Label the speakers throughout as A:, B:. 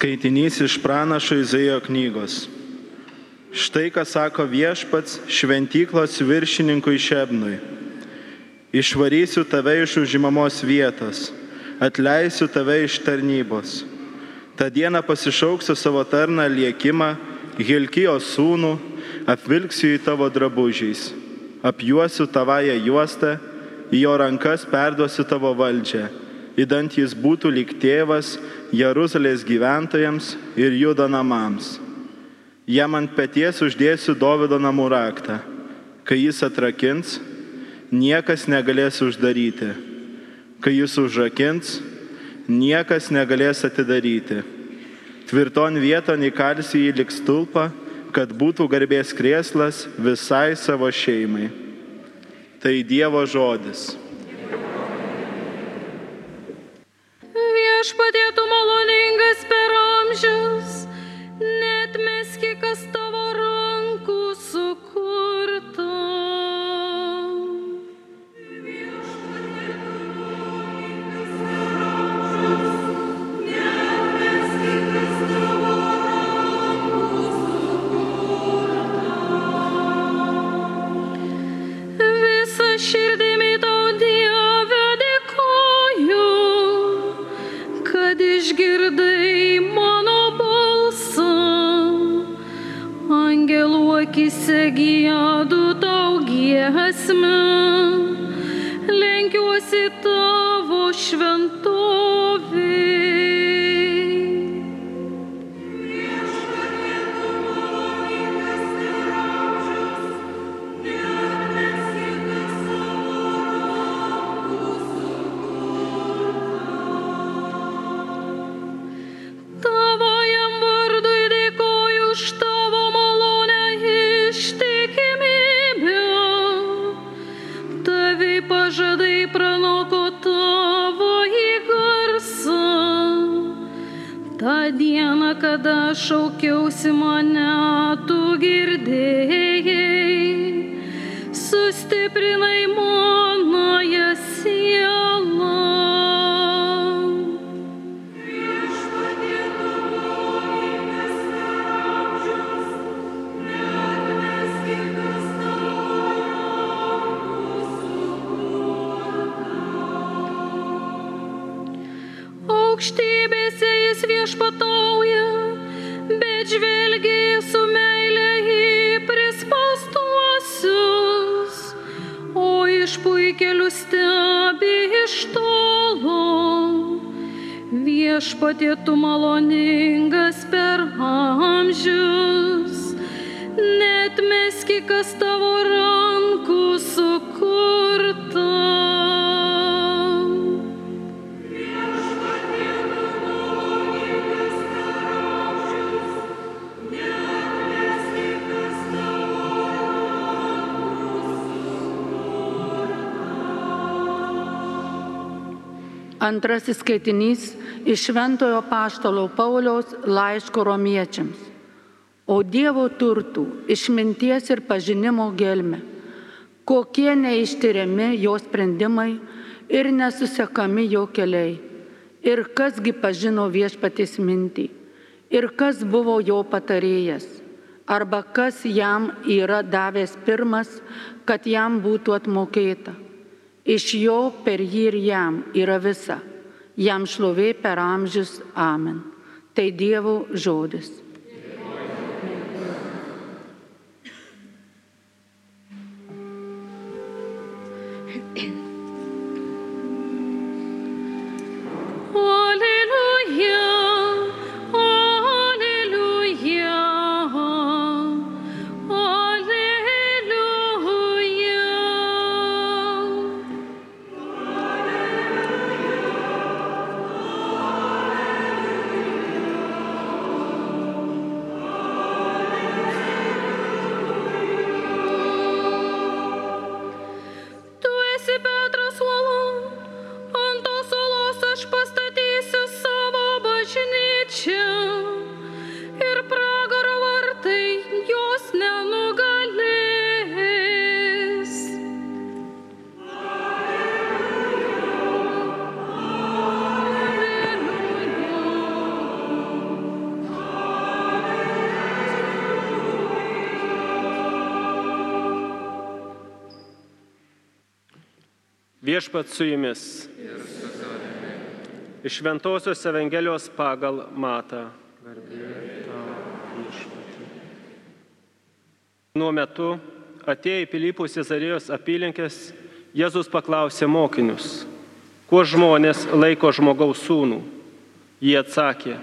A: Skaitinys iš pranašo Izaijo knygos. Štai ką sako viešpats šventyklos viršininkui Šebnui. Išvarysiu tave iš užimamos vietos, atleisiu tave iš tarnybos. Ta diena pasišauksiu savo tarną liekimą, Hilkijos sūnų, apvilksiu į tavo drabužiais, apjuosiu tavąją juostą, į jo rankas perduosiu tavo valdžią, įdant jis būtų lyg tėvas Jeruzalės gyventojams ir judo namams. Jam ant pėties uždėsiu Dovido namų raktą. Kai jis atrakins, niekas negalės uždaryti. Kai jis užrakins, niekas negalės atidaryti. Tvirton vieton įkalsi jį lik stulpą, kad būtų garbės krėslas visai savo šeimai. Tai Dievo žodis.
B: Viešpatie tu maloningas per amžius, net meski kas tavo rankų sukurta.
C: Antrasis skaitinys iš Šventojo Paštalo Pauliaus laiško romiečiams. O Dievo turtų, išminties ir pažinimo gelme, kokie neištiriami jo sprendimai ir nesusekami jo keliai, ir kasgi pažino viešpatės mintį, ir kas buvo jo patarėjas, arba kas jam yra davęs pirmas, kad jam būtų atmokėta. Iš jo per jį ir jam yra visa. Jam šlovė per amžius. Amen. Tai Dievo žodis.
B: Holy
D: Viešpat su jumis. Iš Ventosios Evangelijos pagal Mata. Nuo metu atėję į Pilypų Cezarijos apylinkės, Jėzus paklausė mokinius, kuo žmonės laiko žmogaus sūnų. Jie atsakė,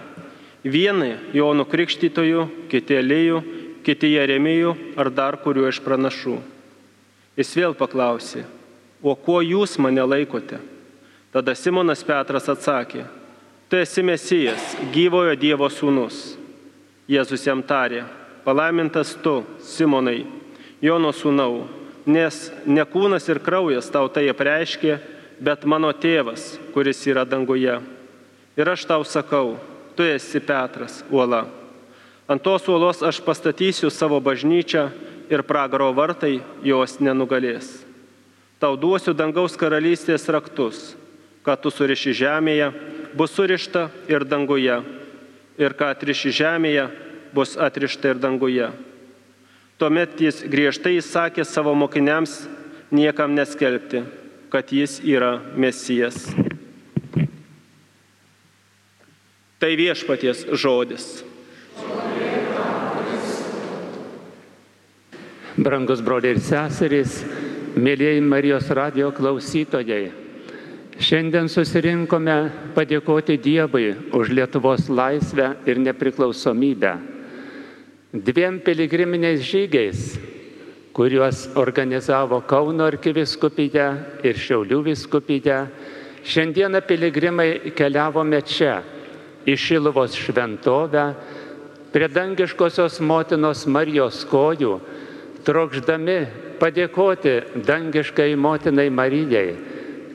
D: vieni Jonų Krikštytojų, kiti Elijų, kiti Jeremijų ar dar kuriuo iš pranašų. Jis vėl paklausė, o kuo jūs mane laikote? Tada Simonas Petras atsakė, tu esi Mesijas, gyvojo Dievo sūnus. Jėzus jam tarė, palaimintas tu, Simonai, Jono sūnau, nes ne kūnas ir kraujas tau tai apreiškė, bet mano tėvas, kuris yra danguje. Ir aš tau sakau, tu esi Petras, uola. Ant tos uolos aš pastatysiu savo bažnyčią ir pragaro vartai jos nenugalės. Tau duosiu dangaus karalystės raktus, kad tu suriši žemėje, bus surišta ir danguje, ir ką atriši žemėje, bus atrišta ir danguje. Tuomet jis griežtai įsakė savo mokiniams niekam neskelbti, kad jis yra mesijas. Tai viešpaties žodis.
E: Brangus broliai ir seserys, mėlyjeji Marijos radio klausytojai, šiandien susirinkome padėkoti Dievui už Lietuvos laisvę ir nepriklausomybę. Dviem piligriminiais žygiais, kuriuos organizavo Kauno arkiviskupija ir Šiaulių viskupija, šiandieną piligrimai keliavome čia, į Šiluvos šventovę, prie dangiškosios motinos Marijos kojų, trokšdami padėkoti dangiškai motinai Marijai,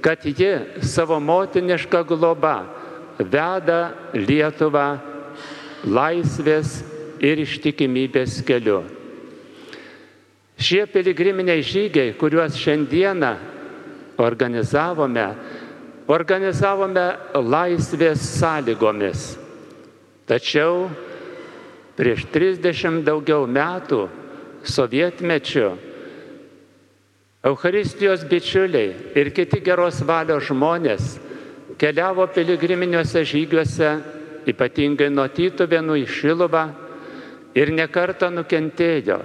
E: kad ji savo motinišką globą veda Lietuvą laisvės ir ištikimybės keliu. Šie piligriminiai žygiai, kuriuos šiandieną organizavome, organizavome laisvės sąlygomis. Tačiau prieš 30 daugiau metų sovietmečiu Eucharistijos bičiuliai ir kiti geros valios žmonės keliavo piligriminiuose žygiuose, ypatingai nuo Tytuvėnų į Šiluvą ir nekartą nukentėjo.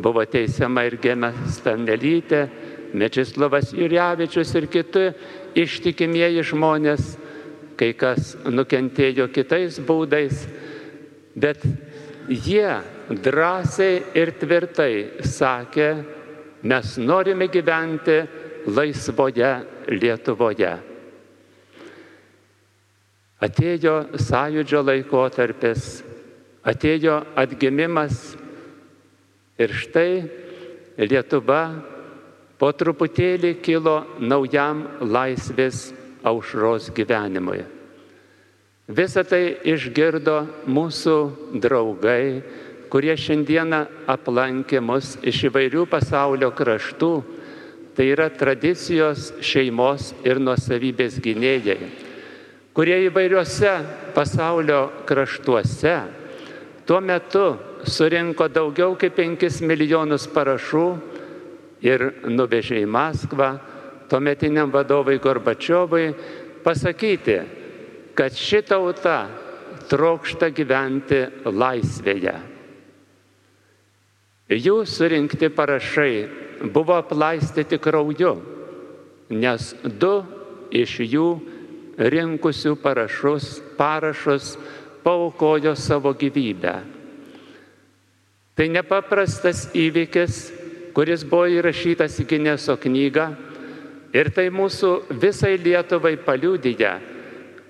E: Buvo teisiama ir Gėmė Stanelytė, Mečislavas Jurievičius ir kiti ištikimieji žmonės, kai kas nukentėjo kitais būdais, bet jie drąsiai ir tvirtai sakė, mes norime gyventi laisvoje Lietuvoje. Atėjo sąjūdžio laikotarpis, atėjo atgimimas ir štai Lietuva po truputėlį kilo naujam laisvės aušros gyvenimui. Visą tai išgirdo mūsų draugai, kurie šiandieną aplankė mus iš įvairių pasaulio kraštų, tai yra tradicijos šeimos ir nuosavybės gynėjai, kurie įvairiuose pasaulio kraštuose tuo metu surinko daugiau kaip 5 milijonus parašų ir nuvežė į Maskvą tuometiniam vadovui Gorbačiovui pasakyti, kad ši tauta trokšta gyventi laisvėje. Jų surinkti parašai buvo aplaistyti krauju, nes du iš jų rinkusių parašus, parašus paukojo savo gyvybę. Tai nepaprastas įvykis, kuris buvo įrašytas į Gineso knygą ir tai mūsų visai Lietuvai paliudyja,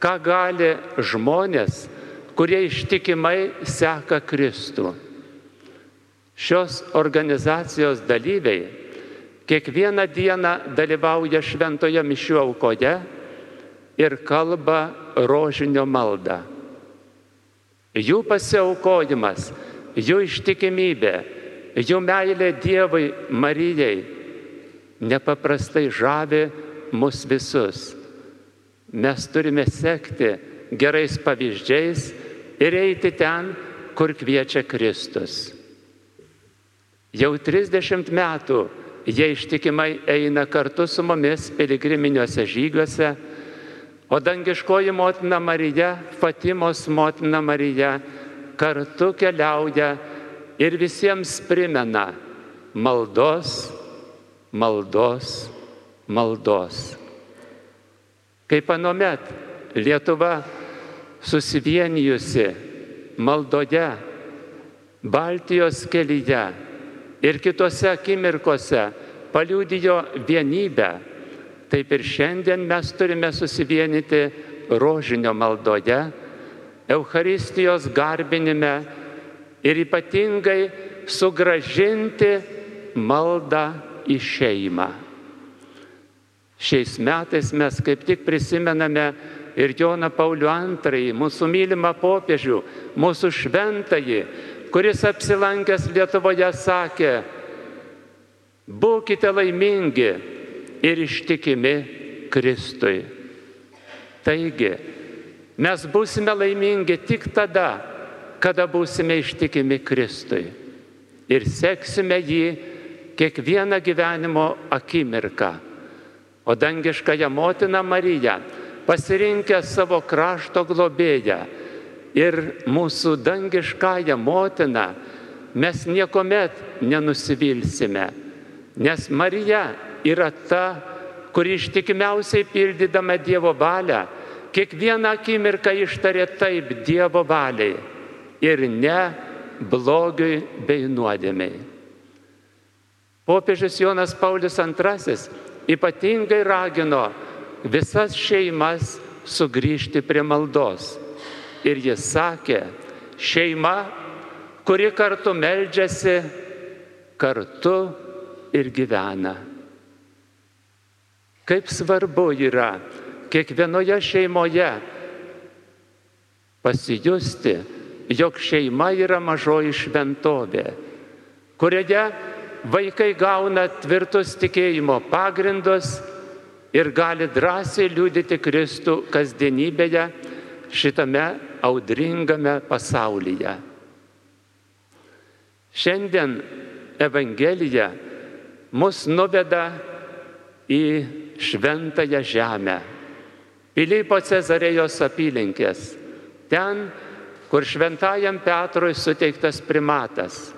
E: ką gali žmonės, kurie ištikimai seka Kristų. Šios organizacijos dalyviai kiekvieną dieną dalyvauja šventoje mišių aukoje ir kalba rožinio maldą. Jų pasiaukojimas, jų ištikimybė, jų meilė Dievui Marijai nepaprastai žavi mus visus. Mes turime sekti gerais pavyzdžiais ir eiti ten, kur kviečia Kristus. Jau 30 metų Jie ištikimai eina kartu su mumis piligriminiuose žygiuose, o dangiškoji motina Marija, Fatimos motina Marija, kartu keliauja ir visiems primena maldos, maldos, maldos. Kaip anomet Lietuva susivienijusi maldoje, Baltijos kelyje ir kitose akimirkose paliūdijo vienybę, taip ir šiandien mes turime susivienyti rožinio maldoje, Eucharistijos garbinime ir ypatingai sugražinti maldą į šeimą. Šiais metais mes kaip tik prisimename ir Joną Paulių II, mūsų mylimą popiežių, mūsų šventąjį, kuris apsilankęs Lietuvoje sakė, būkite laimingi ir ištikimi Kristui. Taigi, mes būsime laimingi tik tada, kada būsime ištikimi Kristui ir seksime jį kiekvieną gyvenimo akimirką. O dangiškąją motiną Mariją pasirinkę savo krašto globėją ir mūsų dangiškąją motiną mes niekuomet nenusivilsime, nes Marija yra ta, kuri ištikimiausiai pildydama Dievo valią, kiekvieną akimirką ištarė taip Dievo valiai ir ne blogiui bei nuodėmiai. Popiežius Jonas Paulius II ypatingai ragino visas šeimas sugrįžti prie maldos. Ir jis sakė, šeima, kuri kartu meldžiasi, kartu ir gyvena. Kaip svarbu yra kiekvienoje šeimoje pasijusti, jog šeima yra mažoji šventovė, kurioje vaikai gauna tvirtus tikėjimo pagrindus ir gali drąsiai liūdyti Kristų kasdienybėje šitame audringame pasaulyje. Šiandien Evangelija mus nuveda į šventąją žemę, Pilypo Cezarėjos apylinkės, ten, kur šventajam Petrui suteiktas primatas.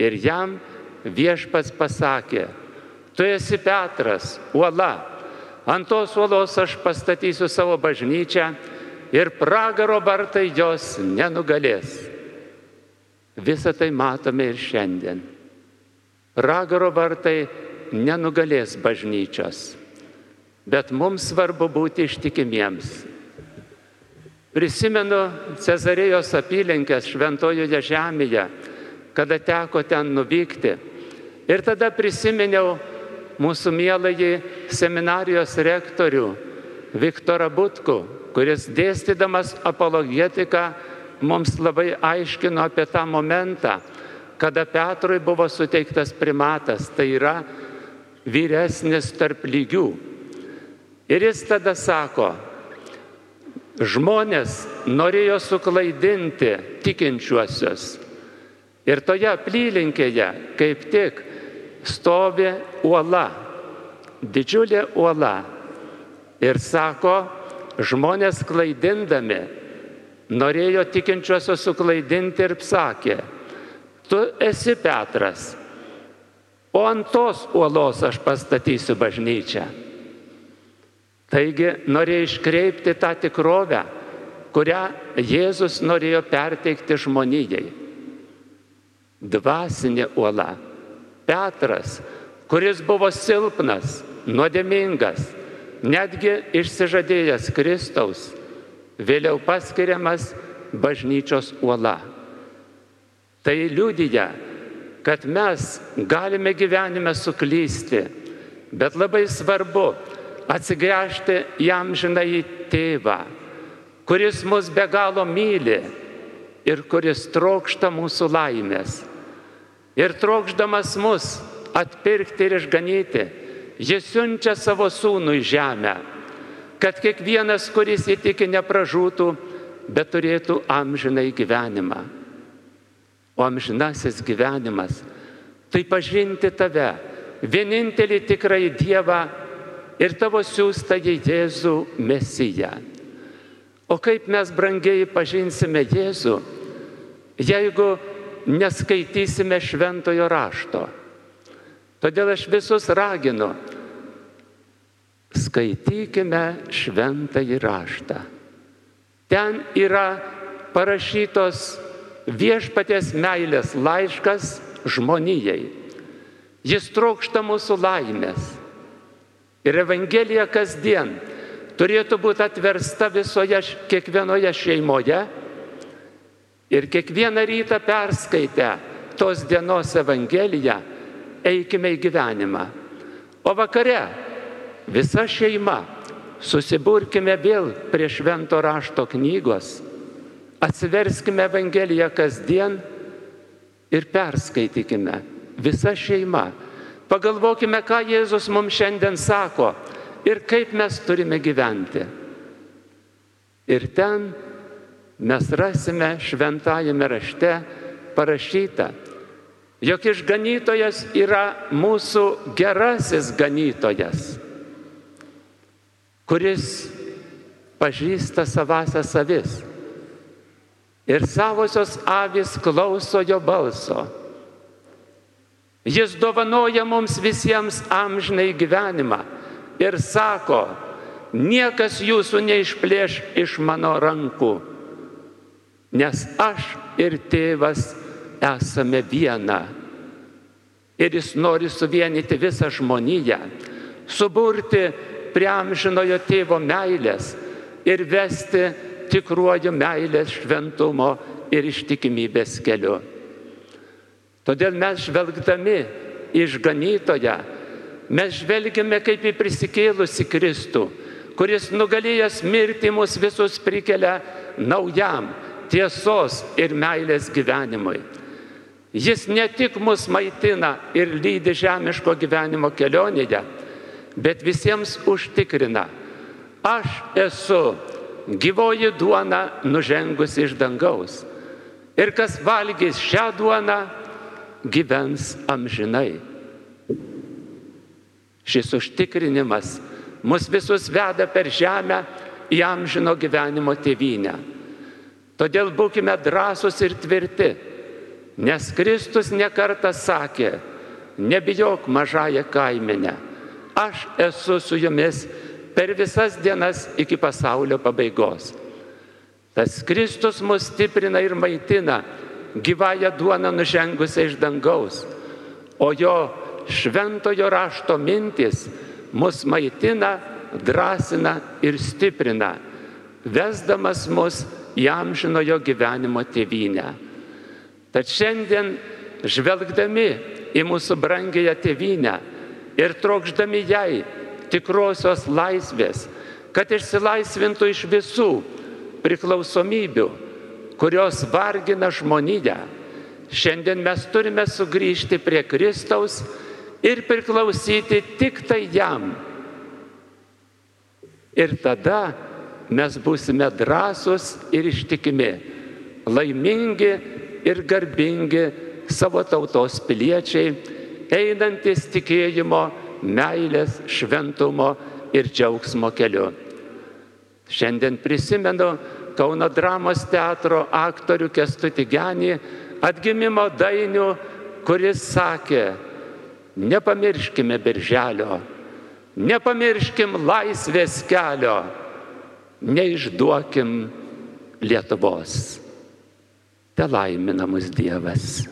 E: Ir jam viešpats pasakė, tu esi Petras, uola, ant tos uolos aš pastatysiu savo bažnyčią ir pragaro vartai jos nenugalės. Visą tai matome ir šiandien. Pragaro vartai nenugalės bažnyčios, bet mums svarbu būti ištikimiems. Prisimenu Cezarėjos apylinkės šventojoje žemėje, kada teko ten nuvykti. Ir tada prisiminiau mūsų mieląjį seminarijos rektorių Viktorą Butku, kuris dėstydamas apologetiką mums labai aiškino apie tą momentą, kada Petrui buvo suteiktas primatas, tai yra vyresnis tarp lygių. Ir jis tada sako, žmonės norėjo suklaidinti tikinčiuosius. Ir toje apylinkėje kaip tik stovi uola, didžiulė uola. Ir sako, žmonės klaidindami norėjo tikinčiuosius suklaidinti ir sakė, tu esi Petras, o ant tos uolos aš pastatysiu bažnyčią. Taigi norėjo iškreipti tą tikrovę, kurią Jėzus norėjo perteikti žmonijai. Dvasinė uola. Petras, kuris buvo silpnas, nuodėmingas, netgi išsižadėjęs Kristaus, vėliau paskiriamas bažnyčios uola. Tai liūdija, kad mes galime gyvenime suklysti, bet labai svarbu atsigręžti jam žinai tėvą, kuris mus be galo myli ir kuris trokšta mūsų laimės. Ir trokšdamas mus atpirkti ir išganyti, jis siunčia savo sūnų į žemę, kad kiekvienas, kuris įtiki, nepražūtų, bet turėtų amžinai gyvenimą. O amžinasis gyvenimas - tai pažinti tave, vienintelį tikrąjį Dievą ir tavo siūstąjį Jėzų Mesiją. O kaip mes brangiai pažinsime Jėzų, jeigu neskaitysime šventojo rašto. Todėl aš visus raginu, skaitykime šventąjį raštą. Ten yra parašytos viešpatės meilės laiškas žmonijai. Jis trokšta mūsų laimės. Ir Evangelija kasdien turėtų būti atversta visoje, kiekvienoje šeimoje. Ir kiekvieną rytą perskaitę tos dienos Evangeliją eikime į gyvenimą. O vakare visa šeima susiburkime vėl prie švento rašto knygos, atsiverskime Evangeliją kasdien ir perskaitykime visa šeima. Pagalvokime, ką Jėzus mums šiandien sako ir kaip mes turime gyventi. Ir ten mes rasime šventajame rašte parašyta, jog išganytojas yra mūsų gerasis ganytojas, kuris pažįsta savąsią savis. Ir savosios avis klauso jo balso. Jis dovanoja mums visiems amžinai gyvenimą ir sako, niekas jūsų neišplėš iš mano rankų, nes aš ir tėvas esame viena. Ir jis nori suvienyti visą žmoniją, suburti prie amžinojo tėvo meilės ir vesti tikruoju meilės šventumo ir ištikimybės keliu. Todėl mes žvelgdami išganytoje, mes žvelgiame kaip į prisikėlusi Kristų, kuris nugalėjęs mirtį mus visus prikelia naujam tiesos ir meilės gyvenimui. Jis ne tik mus maitina ir lydi žemiško gyvenimo kelionėje, bet visiems užtikrina, aš esu gyvoji duona nužengusi iš dangaus. Ir kas valgys šią duoną, gyvens amžinai. Šis užtikrinimas mus visus veda per žemę į amžino gyvenimo tėvynę. Todėl būkime drąsūs ir tvirti, nes Kristus nekartą sakė, nebijok mažąją kaiminę, aš esu su jumis per visas dienas iki pasaulio pabaigos. Tas Kristus mus stiprina ir maitina gyvąją duoną nužengusią iš dangaus, o jo šventojo rašto mintis mus maitina, drąsina ir stiprina, vesdamas mus į amžinojo gyvenimo tėvynę. Tad šiandien, žvelgdami į mūsų brangėją tėvynę ir trokšdami jai tikrosios laisvės, kad išsilaisvintų iš visų priklausomybių, kurios vargina žmoniją. Šiandien mes turime sugrįžti prie Kristaus ir priklausyti tik tai jam. Ir tada mes būsime drąsūs ir ištikimi, laimingi ir garbingi savo tautos piliečiai, einantis tikėjimo meilės, šventumo ir džiaugsmo keliu. Šiandien prisimenu Kauno dramos teatro aktorių Kestutį Genį atgimimo dainių, kuris sakė, nepamirškime birželio, nepamirškim laisvės kelio, neišduokim Lietuvos. Te laimina mus Dievas.